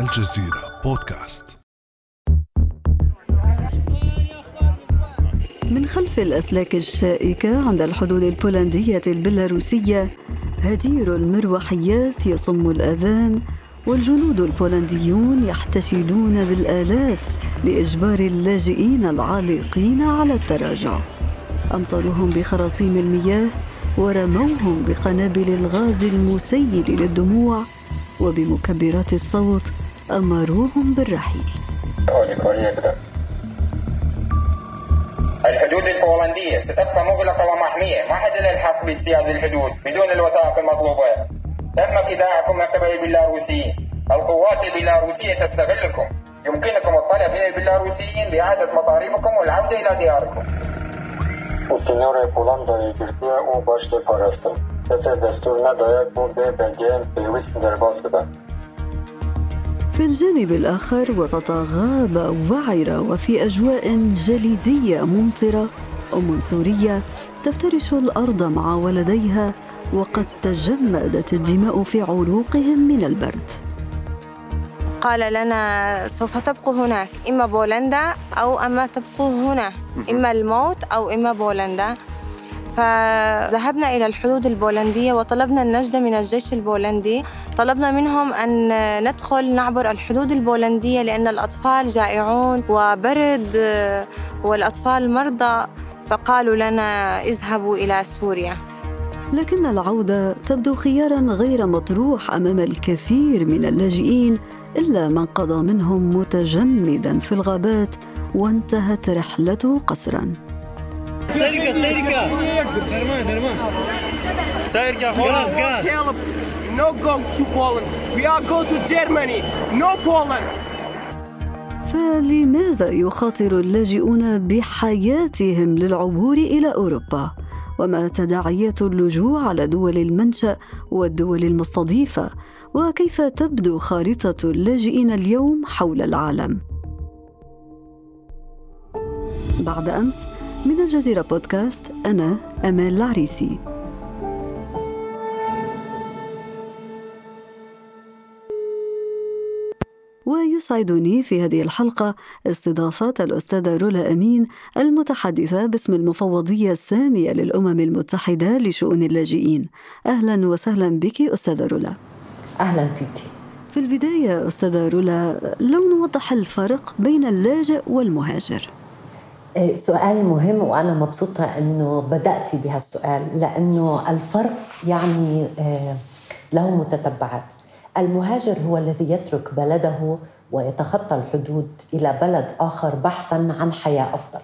الجزيرة بودكاست. من خلف الأسلاك الشائكة عند الحدود البولندية البيلاروسية هدير المروحيات يصم الأذان والجنود البولنديون يحتشدون بالآلاف لإجبار اللاجئين العالقين على التراجع. أمطروهم بخراطيم المياه ورموهم بقنابل الغاز المسيل للدموع وبمكبرات الصوت أمروهم بالرحيل. الحدود البولندية ستبقى مغلقة ومحمية. ما حد له الحق باجتياز الحدود بدون الوثائق المطلوبة. تم خداعكم من قبل البيلاروسيين القوات البيلاروسية تستغلكم. يمكنكم الطلب من البيلاروسيين بإعادة مصاريفكم والعودة إلى دياركم. في الجانب الآخر وسط غابة وعرة وفي أجواء جليدية ممطرة أم سورية تفترش الأرض مع ولديها وقد تجمدت الدماء في عروقهم من البرد. قال لنا سوف تبقوا هناك إما بولندا أو أما تبقوا هنا إما الموت أو إما بولندا. فذهبنا إلى الحدود البولندية وطلبنا النجدة من الجيش البولندي. طلبنا منهم أن ندخل نعبر الحدود البولندية لأن الأطفال جائعون وبرد والأطفال مرضى فقالوا لنا اذهبوا إلى سوريا. لكن العودة تبدو خيارا غير مطروح أمام الكثير من اللاجئين إلا من قضى منهم متجمدا في الغابات وانتهت رحلته قسرا سيركا سيركا درمان درمان سيركا خلاص قاعد Caleb, no go to Poland. We are go to Germany. No Poland. فلماذا يخاطر اللاجئون بحياتهم للعبور إلى أوروبا وما تداعيات اللجوء على دول المنشأ والدول المستضيفة وكيف تبدو خارطة اللاجئين اليوم حول العالم بعد أمس من الجزيرة بودكاست أنا أمال العريسي. ويسعدني في هذه الحلقة استضافة الأستاذة رولا أمين المتحدثة باسم المفوضية السامية للأمم المتحدة لشؤون اللاجئين. أهلا وسهلا بك أستاذة رولا. أهلا فيك. في البداية أستاذة رولا لو نوضح الفرق بين اللاجئ والمهاجر. سؤال مهم وأنا مبسوطة أنه بدأت بهالسؤال لأنه الفرق يعني آه، له متتبعات المهاجر هو الذي يترك بلده ويتخطى الحدود إلى بلد آخر بحثا عن حياة أفضل.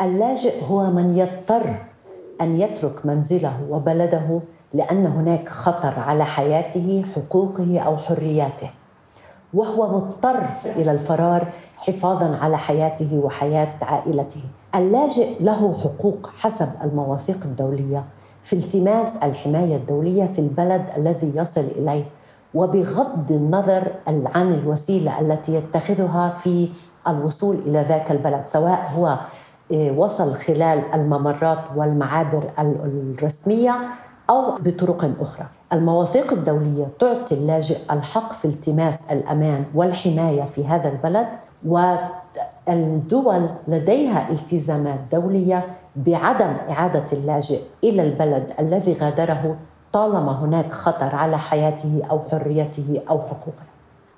اللاجئ هو من يضطر أن يترك منزله وبلده لأن هناك خطر على حياته، حقوقه أو حرياته. وهو مضطر إلى الفرار حفاظا على حياته وحياة عائلته. اللاجئ له حقوق حسب المواثيق الدولية في التماس الحماية الدولية في البلد الذي يصل إليه وبغض النظر عن الوسيلة التي يتخذها في الوصول إلى ذاك البلد سواء هو آه، وصل خلال الممرات والمعابر الرسمية أو بطرق أخرى. المواثيق الدولية تعطي اللاجئ الحق في التماس الأمان والحماية في هذا البلد والدول لديها التزامات دولية بعدم إعادة اللاجئ إلى البلد الذي غادره طالما هناك خطر على حياته أو حريته أو حقوقه.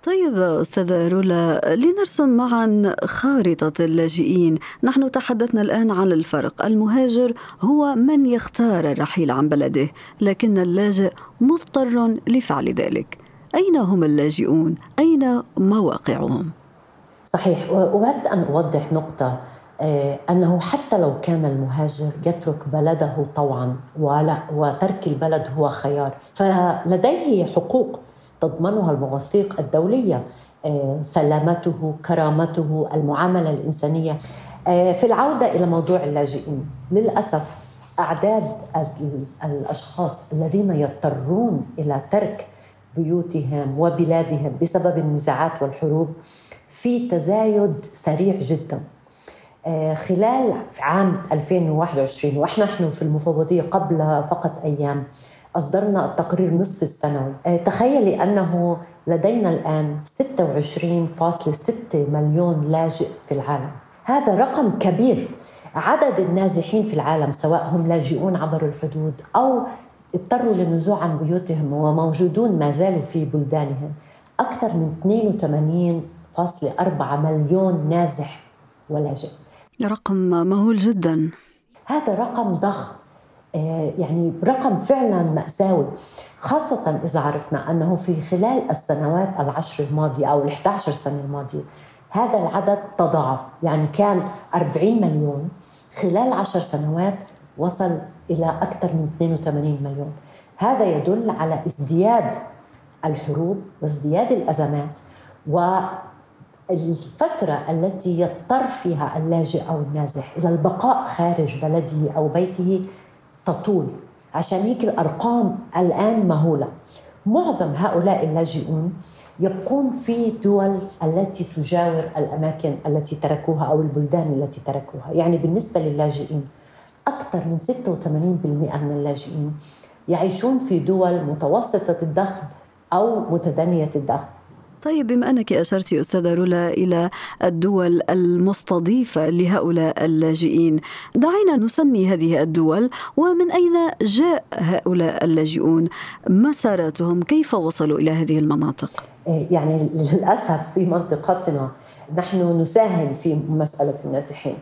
طيب أستاذة رولا لنرسم معا خارطة اللاجئين. نحن تحدثنا الآن عن الفرق. المهاجر هو من يختار الرحيل عن بلده لكن اللاجئ مضطر لفعل ذلك. أين هم اللاجئون؟ أين مواقعهم؟ صحيح. وأود أن أوضح نقطة آه، أنه حتى لو كان المهاجر يترك بلده طوعا وترك البلد هو خيار فلديه حقوق. تضمنها المواثيق الدولية آه، سلامته كرامته المعاملة الإنسانية. آه، في العودة إلى موضوع اللاجئين للأسف أعداد الأشخاص الذين يضطرون إلى ترك بيوتهم وبلادهم بسبب النزاعات والحروب في تزايد سريع جدا. آه، خلال عام 2021 ونحن في المفوضية قبل فقط أيام أصدرنا التقرير النصف السنوي آه، تخيلي أنه لدينا الآن 26.6 مليون لاجئ في العالم. هذا رقم كبير. عدد النازحين في العالم سواء هم لاجئون عبر الحدود أو اضطروا للنزوع عن بيوتهم وموجودون ما زالوا في بلدانهم أكثر من 82.4 مليون نازح ولاجئ. رقم مهول جدا. هذا رقم ضخم. يعني رقم فعلا مأساوي خاصة إذا عرفنا أنه في خلال السنوات العشر الماضية أو ال 11 سنة الماضية هذا العدد تضاعف. يعني كان 40 مليون خلال عشر سنوات وصل إلى أكثر من 82 مليون. هذا يدل على ازدياد الحروب وازدياد الأزمات والفترة التي يضطر فيها اللاجئ أو النازح إلى البقاء خارج بلده أو بيته تطول عشان هيك الأرقام الآن مهولة. معظم هؤلاء اللاجئون يبقون في دول التي تجاور الأماكن التي تركوها أو البلدان التي تركوها. يعني بالنسبة للاجئين أكثر من 86% من اللاجئين يعيشون في دول متوسطة الدخل أو متدنية الدخل. طيب بما أنك أشرت أستاذة رولا إلى الدول المستضيفة لهؤلاء اللاجئين دعينا نسمي هذه الدول ومن أين جاء هؤلاء اللاجئون؟ مساراتهم كيف وصلوا إلى هذه المناطق؟ إيه، يعني للأسف في منطقتنا نحن نساهم في مسألة النازحين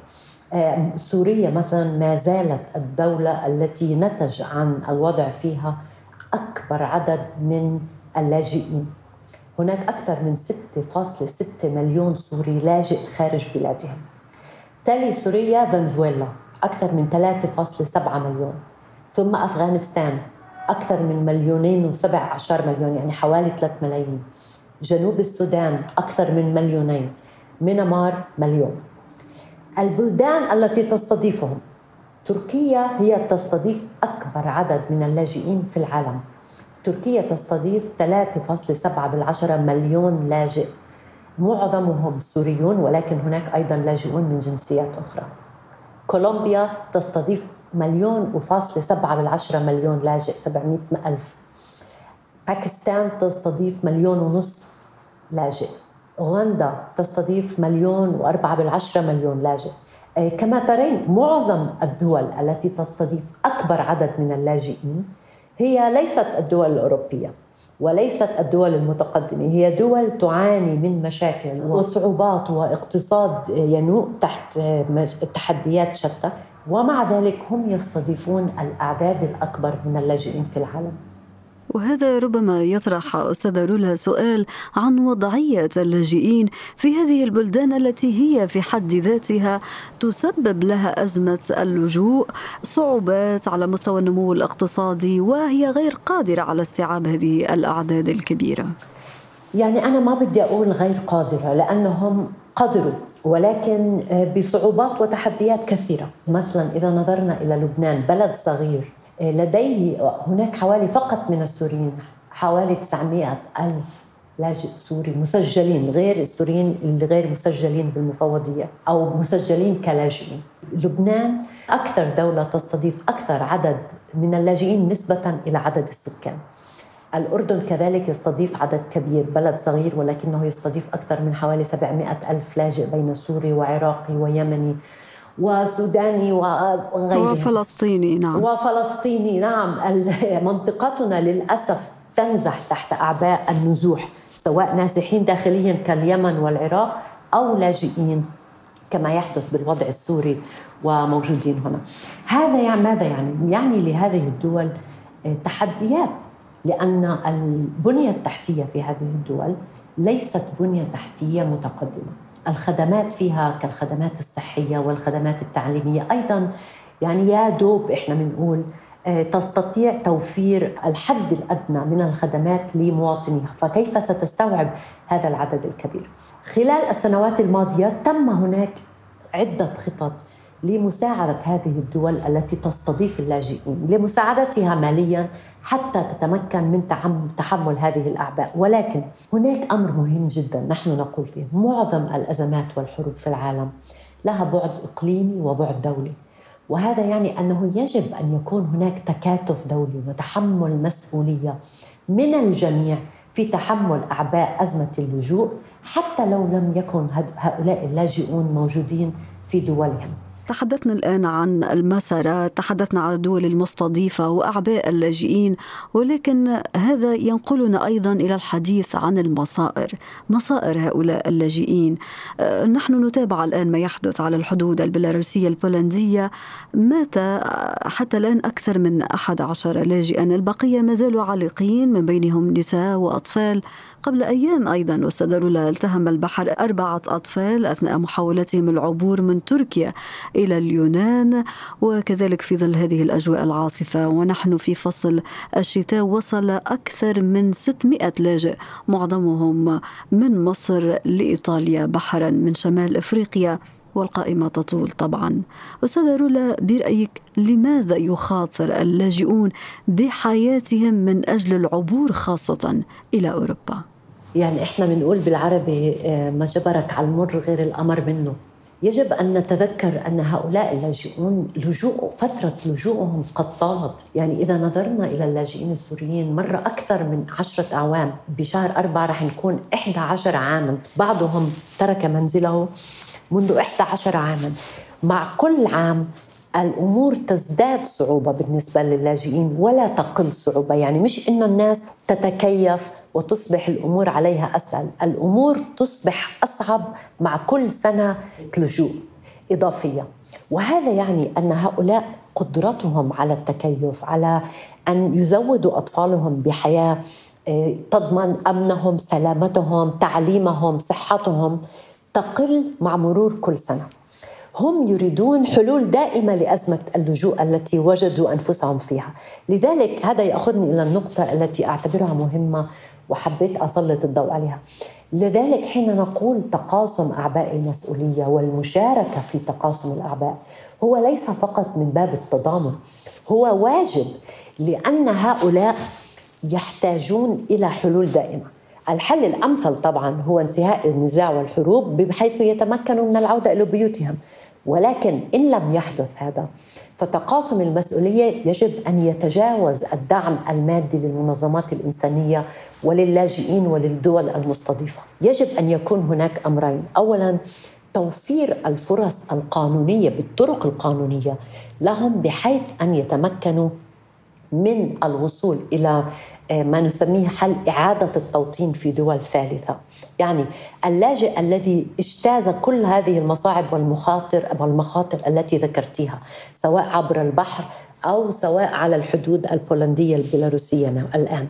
إيه، سوريا مثلا ما زالت الدولة التي نتج عن الوضع فيها أكبر عدد من اللاجئين. هناك أكثر من 6.6 مليون سوري لاجئ خارج بلادهم. تلي سوريا فنزويلا أكثر من 3.7 مليون. ثم أفغانستان أكثر من مليونين وسبع عشر مليون يعني حوالي 3 ملايين. جنوب السودان أكثر من مليونين. مينمار مليون. البلدان التي تستضيفهم. تركيا هي تستضيف أكبر عدد من اللاجئين في العالم. تركيا تستضيف 3.7 بالعشرة مليون لاجئ. معظمهم سوريون ولكن هناك أيضا لاجئون من جنسيات أخرى. كولومبيا تستضيف مليون وفاصلة سبعة بالعشرة مليون لاجئ 700 ألف. باكستان تستضيف مليون ونص لاجئ. أوغندا تستضيف مليون وأربعة بالعشرة مليون لاجئ. آه، كما ترين معظم الدول التي تستضيف أكبر عدد من اللاجئين هي ليست الدول الأوروبية وليست الدول المتقدمة هي دول تعاني من مشاكل وصعوبات واقتصاد ينوء تحت تحديات شتى ومع ذلك هم يستضيفون الأعداد الأكبر من اللاجئين في العالم. وهذا ربما يطرح أستاذة رولا سؤال عن وضعية اللاجئين في هذه البلدان التي هي في حد ذاتها تسبب لها أزمة اللجوء صعوبات على مستوى النمو الاقتصادي وهي غير قادرة على استيعاب هذه الأعداد الكبيرة. يعني أنا ما بدي أقول غير قادرة لأنهم قدروا ولكن بصعوبات وتحديات كثيرة. مثلا إذا نظرنا إلى لبنان بلد صغير لديه هناك حوالي فقط من السوريين حوالي 900 ألف لاجئ سوري مسجلين غير السوريين اللي غير مسجلين بالمفوضية أو مسجلين كلاجئين. لبنان أكثر دولة تستضيف أكثر عدد من اللاجئين نسبة إلى عدد السكان. الأردن كذلك يستضيف عدد كبير بلد صغير ولكنه يستضيف أكثر من حوالي 700 ألف لاجئ بين سوري وعراقي ويمني. وسوداني وغيره وفلسطيني نعم. وفلسطيني نعم. منطقتنا للأسف تنزح تحت أعباء النزوح سواء نازحين داخليا كاليمن والعراق أو لاجئين كما يحدث بالوضع السوري وموجودين هنا. هذا يعني ماذا يعني؟ يعني لهذه الدول آه، تحديات لأن البنية التحتية في هذه الدول ليست بنية تحتية متقدمة. الخدمات فيها كالخدمات الصحية والخدمات التعليمية أيضا يعني يا دوب إحنا بنقول آه، تستطيع توفير الحد الأدنى من الخدمات لمواطنيها، فكيف ستستوعب هذا العدد الكبير؟ خلال السنوات الماضية تم هناك عدة خطط لمساعدة هذه الدول التي تستضيف اللاجئين لمساعدتها ماليا حتى تتمكن من تحمل هذه الأعباء. ولكن هناك أمر مهم جدا نحن نقول فيه. معظم الأزمات والحروب في العالم لها بعد إقليمي وبعد دولي. وهذا يعني أنه يجب أن يكون هناك تكاتف دولي وتحمل مسؤولية من الجميع في تحمل أعباء أزمة اللجوء حتى لو لم يكن هؤلاء اللاجئون موجودين في دولهم. تحدثنا الآن عن المسارات تحدثنا عن الدول المستضيفة وأعباء اللاجئين ولكن هذا ينقلنا أيضا إلى الحديث عن المصائر مصائر هؤلاء اللاجئين. آه، نحن نتابع الآن ما يحدث على الحدود البيلاروسية البولندية. مات حتى الآن أكثر من أحد عشر لاجئا. البقية ما زالوا عالقين من بينهم نساء وأطفال. قبل أيام أيضا واستدروا التهم البحر أربعة أطفال أثناء محاولتهم العبور من تركيا إلى اليونان وكذلك في ظل هذه الأجواء العاصفة. ونحن في فصل الشتاء وصل أكثر من 600 لاجئ معظمهم من مصر لإيطاليا بحرا من شمال إفريقيا والقائمة تطول طبعا. أستاذة رولا برأيك لماذا يخاطر اللاجئون بحياتهم من أجل العبور خاصة إلى أوروبا؟ يعني إحنا بنقول بالعربي آه، ما جبرك على المر غير الأمر منه. يجب أن نتذكر أن هؤلاء اللاجئون لجوء فترة لجوءهم قد طالت. يعني إذا نظرنا إلى اللاجئين السوريين مر أكثر من عشرة أعوام بشهر أربعة رح نكون 11 عاما. بعضهم ترك منزله منذ 11 عاما. مع كل عام الأمور تزداد صعوبة بالنسبة للاجئين ولا تقل صعوبة. يعني مش انه الناس تتكيف وتصبح الأمور عليها أسهل. الأمور تصبح أصعب مع كل سنة لجوء إضافية. وهذا يعني أن هؤلاء قدرتهم على التكيف على أن يزودوا أطفالهم بحياة آه، تضمن أمنهم سلامتهم تعليمهم صحتهم تقل مع مرور كل سنة. هم يريدون حلول دائمة لأزمة اللجوء التي وجدوا أنفسهم فيها، لذلك هذا يأخذني إلى النقطة التي أعتبرها مهمة وحبيت أسلط الضوء عليها. لذلك حين نقول تقاسم أعباء المسؤولية والمشاركة في تقاسم الأعباء هو ليس فقط من باب التضامن، هو واجب لأن هؤلاء يحتاجون إلى حلول دائمة. الحل الأمثل طبعا هو انتهاء النزاع والحروب بحيث يتمكنوا من العودة إلى بيوتهم ولكن إن لم يحدث هذا فتقاسم المسؤولية يجب أن يتجاوز الدعم المادي للمنظمات الإنسانية وللاجئين وللدول المستضيفة. يجب أن يكون هناك أمرين. اولا توفير الفرص القانونية بالطرق القانونية لهم بحيث أن يتمكنوا من الوصول آه، ما نسميه حل إعادة التوطين في دول ثالثة. يعني اللاجئ الذي اجتاز كل هذه المصاعب والمخاطر والمخاطر التي ذكرتيها سواء عبر البحر أو سواء على الحدود البولندية البيلاروسية الآن.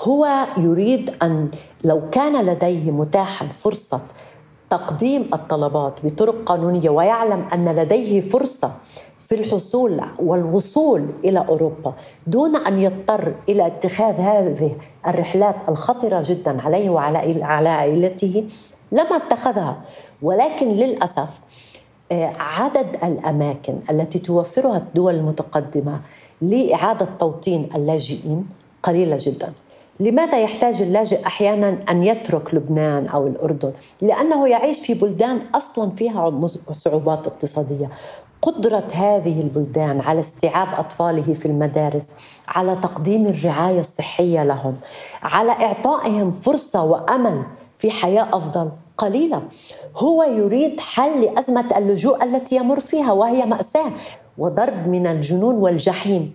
هو يريد أن لو كان لديه متاحا فرصة تقديم الطلبات بطرق قانونية ويعلم أن لديه فرصة في الحصول والوصول إلى أوروبا دون أن يضطر إلى اتخاذ هذه الرحلات الخطرة جدا عليه وعلى على عائلته لما اتخذها. ولكن للأسف آه، عدد الأماكن التي توفرها الدول المتقدمة لإعادة توطين اللاجئين قليله جدا. لماذا يحتاج اللاجئ أحيانا أن يترك لبنان أو الأردن؟ لأنه يعيش في بلدان أصلا فيها صعوبات اقتصادية. قدرة هذه البلدان على استيعاب أطفاله في المدارس على تقديم الرعاية الصحية لهم على إعطائهم فرصة وأمل في حياة أفضل قليلة هو يريد حل لأزمة اللجوء التي يمر فيها وهي مأساة وضرب من الجنون والجحيم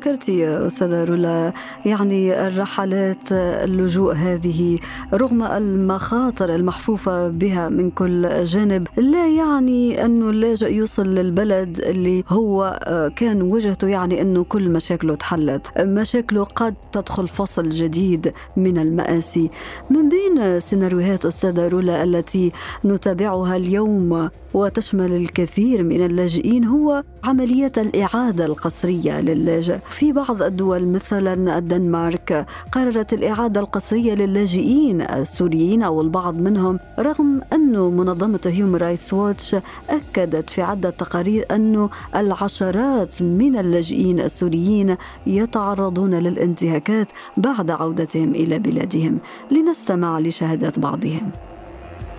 كما ذكرت يا أستاذة رولا يعني الرحلات اللجوء هذه رغم المخاطر المحفوفة بها من كل جانب لا يعني أنه اللاجئ يوصل للبلد اللي هو كان وجهته يعني أنه كل مشاكله تحلت. مشاكله قد تدخل فصل جديد من المآسي. من بين سيناريوهات أستاذة رولا التي نتابعها اليوم وتشمل الكثير من اللاجئين هو عملية الإعادة القسرية للاجئ في بعض الدول مثلا الدنمارك قررت الإعادة القسرية للاجئين السوريين أو البعض منهم رغم أن منظمة هيومن رايتس ووتش أكدت في عدة تقارير أن العشرات من اللاجئين السوريين يتعرضون للانتهاكات بعد عودتهم إلى بلادهم. لنستمع لشهادات بعضهم.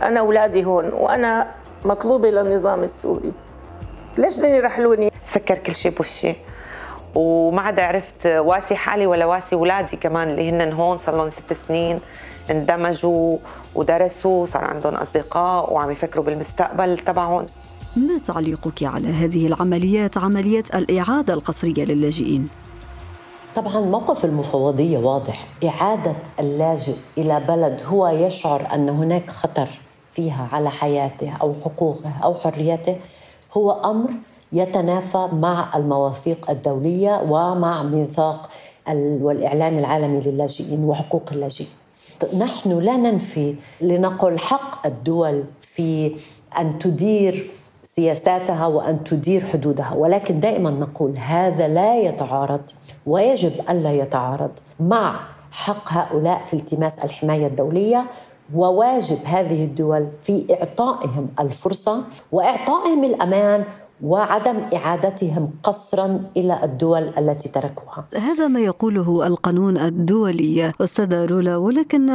أنا أولادي هون وأنا مطلوبة للنظام السوري. ليش بدهم يرحلوني؟ سكر كل شيء بوشي وما عاد عرفت واسي حالي ولا واسي اولادي كمان اللي هن هون صار لهم ست سنين. اندمجوا ودرسوا صار عندهم أصدقاء وعم يفكروا بالمستقبل تبعهم. ما تعليقك على هذه العمليات عمليات الإعادة القسريه للاجئين؟ طبعا موقف المفوضية واضح. إعادة اللاجئ إلى بلد هو يشعر أن هناك خطر. فيها على حياته أو حقوقه أو حريته هو أمر يتنافى مع المواثيق الدولية ومع ميثاق والإعلان العالمي للاجئين وحقوق اللاجئين. نحن لا ننفي لنقل حق الدول في أن تدير سياساتها وأن تدير حدودها ولكن دائما نقول هذا لا يتعارض ويجب الا يتعارض مع حق هؤلاء في التماس الحماية الدولية وواجب هذه الدول في إعطائهم الفرصة وإعطائهم الأمان وعدم إعادتهم قسرا إلى الدول التي تركوها. هذا ما يقوله القانون الدولي استاذه رولا ولكن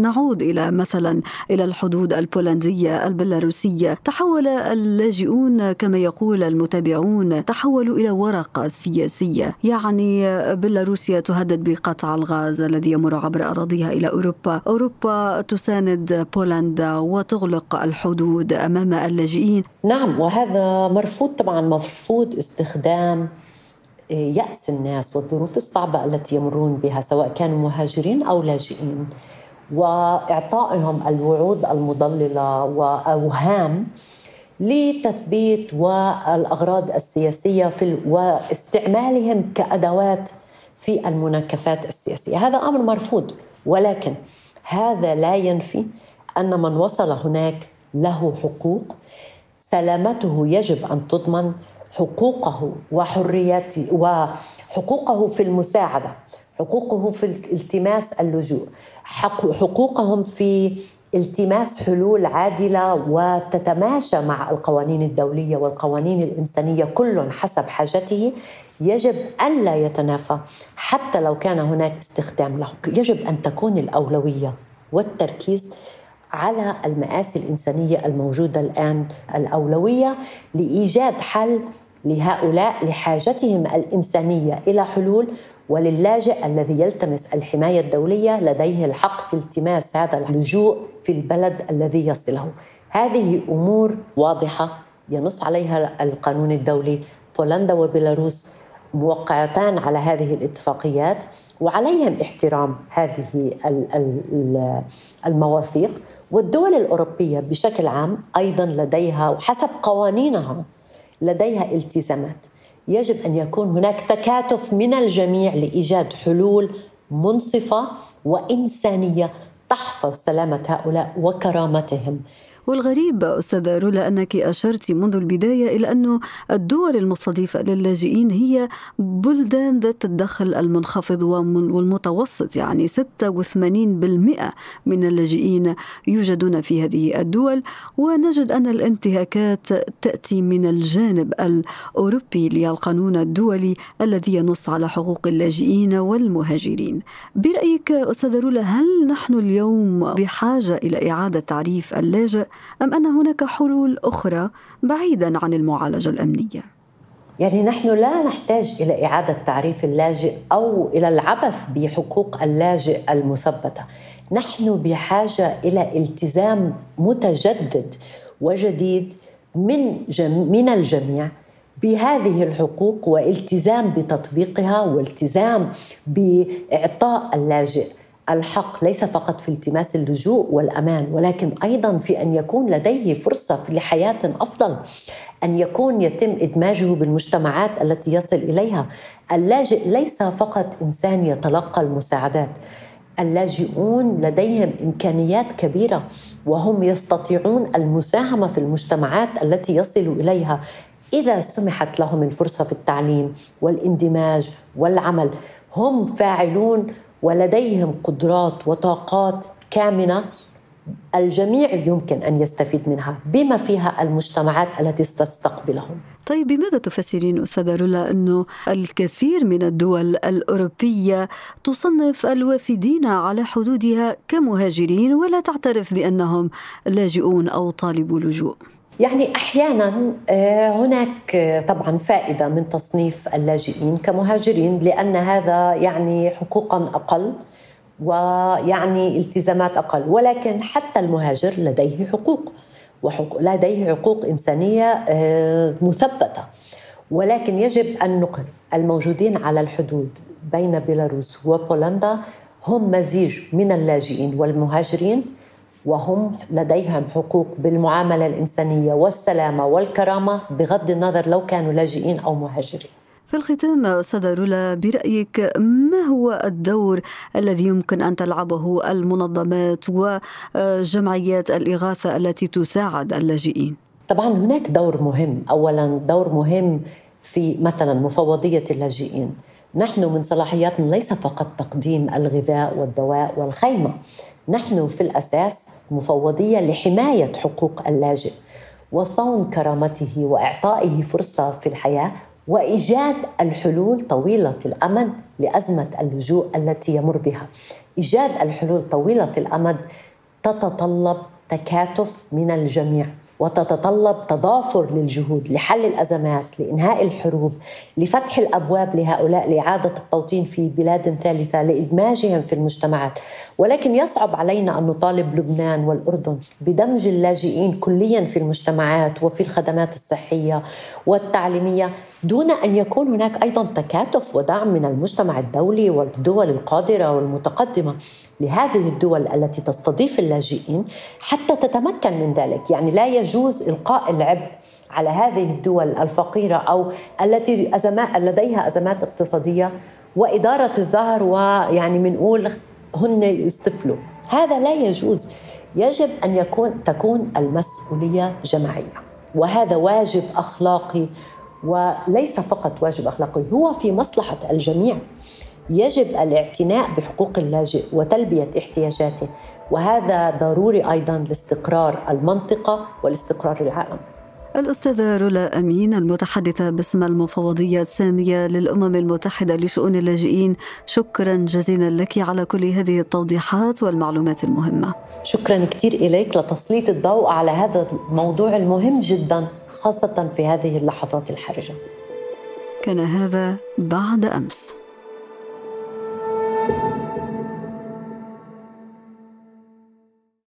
نعود إلى مثلا إلى الحدود البولندية البيلاروسية، تحول اللاجئون كما يقول المتابعون تحولوا إلى ورقه سياسية، يعني بيلاروسيا تهدد بقطع الغاز الذي يمر عبر أراضيها إلى أوروبا، أوروبا تساند بولندا وتغلق الحدود أمام اللاجئين. نعم وهذا مرفوض مرفوض طبعا مرفوض استخدام آه، يأس الناس والظروف الصعبة التي يمرون بها سواء كانوا مهاجرين أو لاجئين. وإعطائهم الوعود المضللة وأوهام لتثبيت والأغراض السياسية في واستعمالهم كأدوات في المناكفات السياسية. هذا أمر مرفوض ولكن هذا لا ينفي أن من وصل هناك له حقوق. سلامته يجب أن تضمن حقوقه وحرياته وحقوقه في المساعدة حقوقه في التماس اللجوء حقوقهم في التماس حلول عادلة وتتماشى مع القوانين الدولية والقوانين الإنسانية كل حسب حاجته. يجب أن لا يتنافى حتى لو كان هناك استخدام له. يجب أن تكون الأولوية والتركيز على المآسي الإنسانية الموجودة الآن الأولوية لإيجاد حل لهؤلاء لحاجتهم الإنسانية إلى حلول وللاجئ الذي يلتمس الحماية الدولية لديه الحق في التماس هذا اللجوء في البلد الذي يصله. هذه أمور واضحة ينص عليها القانون الدولي. بولندا وبيلاروس موقعتان على هذه الاتفاقيات وعليهم احترام هذه المواثيق والدول الأوروبية بشكل عام أيضا لديها وحسب قوانينها لديها التزامات. يجب أن يكون هناك تكاتف من الجميع لإيجاد حلول منصفة وإنسانية تحفظ سلامة هؤلاء وكرامتهم. والغريب أستاذة رولا أنك أشرت منذ البداية إلى أن الدول المستضيفة للاجئين هي بلدان ذات الدخل المنخفض والمتوسط يعني 86% من اللاجئين يوجدون في هذه الدول. ونجد أن الانتهاكات تأتي من الجانب الأوروبي للقانون الدولي الذي ينص على حقوق اللاجئين والمهاجرين. برأيك أستاذة رولا هل نحن اليوم بحاجة إلى إعادة تعريف اللاجئ؟ أم أن هناك حلول أخرى بعيدا عن المعالجة الأمنية؟ يعني نحن لا نحتاج إلى إعادة تعريف اللاجئ أو إلى العبث بحقوق اللاجئ المثبتة نحن بحاجة إلى التزام متجدد وجديد من, جم... من الجميع بهذه الحقوق والتزام بتطبيقها والتزام بإعطاء اللاجئ الحق ليس فقط في التماس اللجوء والأمان ولكن أيضا في أن يكون لديه فرصة لحياه أفضل أن يكون يتم إدماجه بالمجتمعات التي يصل إليها. اللاجئ ليس فقط إنسان يتلقى المساعدات اللاجئون لديهم إمكانيات كبيرة وهم يستطيعون المساهمة في المجتمعات التي يصل إليها. إذا سمحت لهم الفرصة في التعليم والإندماج والعمل هم فاعلون ولديهم قدرات وطاقات كامنة الجميع يمكن أن يستفيد منها بما فيها المجتمعات التي تستقبلهم. طيب بماذا تفسرين أستاذة رولا انه الكثير من الدول الأوروبية تصنف الوافدين على حدودها كمهاجرين ولا تعترف بأنهم لاجئون أو طالبو لجوء؟ يعني أحيانا آه، هناك آه، طبعا فائدة من تصنيف اللاجئين كمهاجرين لأن هذا يعني حقوقا أقل ويعني التزامات أقل. ولكن حتى المهاجر لديه حقوق وحقوق لديه حقوق إنسانية آه، مثبتة. ولكن يجب أن نقل الموجودين على الحدود بين بيلاروس وبولندا. هم مزيج من اللاجئين والمهاجرين. وهم لديهم حقوق بالمعاملة الإنسانية والسلامة والكرامة بغض النظر لو كانوا لاجئين أو مهاجرين. في الختام أستاذة رولا برأيك ما هو الدور الذي يمكن أن تلعبه المنظمات وجمعيات الإغاثة التي تساعد اللاجئين؟ طبعا هناك دور مهم. أولا دور مهم في مثلا مفوضية اللاجئين. نحن من صلاحياتنا ليس فقط تقديم الغذاء والدواء والخيمة. نحن في الأساس مفوضية لحماية حقوق اللاجئ وصون كرامته وإعطائه فرصة في الحياة وإيجاد الحلول طويلة الأمد لأزمة اللجوء التي يمر بها. إيجاد الحلول طويلة الأمد تتطلب تكاتف من الجميع وتتطلب تضافر للجهود لحل الأزمات، لإنهاء الحروب، لفتح الأبواب لهؤلاء لإعادة التوطين في بلاد ثالثة، لإدماجهم في المجتمعات، ولكن يصعب علينا أن نطالب لبنان والأردن بدمج اللاجئين كليا في المجتمعات وفي الخدمات الصحية والتعليمية دون أن يكون هناك أيضا تكاتف ودعم من المجتمع الدولي والدول القادرة والمتقدمة لهذه الدول التي تستضيف اللاجئين حتى تتمكن من ذلك، يعني لا يجوز إلقاء العبء على هذه الدول الفقيرة أو التي ازمات لديها أزمات اقتصادية وإدارة الظهر ويعني بنقول هن يستفلوا، هذا لا يجوز. يجب أن يكون تكون المسؤولية جماعية، وهذا واجب أخلاقي وليس فقط واجب أخلاقي هو في مصلحة الجميع. يجب الاعتناء بحقوق اللاجئ وتلبية احتياجاته وهذا ضروري أيضا لاستقرار المنطقة والاستقرار العالم. الأستاذة رولا أمين المتحدثة باسم المفوضية السامية للأمم المتحدة لشؤون اللاجئين شكرا جزيلا لك على كل هذه التوضيحات والمعلومات المهمة. شكرا كثير إليك لتسليط الضوء على هذا الموضوع المهم جدا خاصة في هذه اللحظات الحرجة. كان هذا بعد أمس.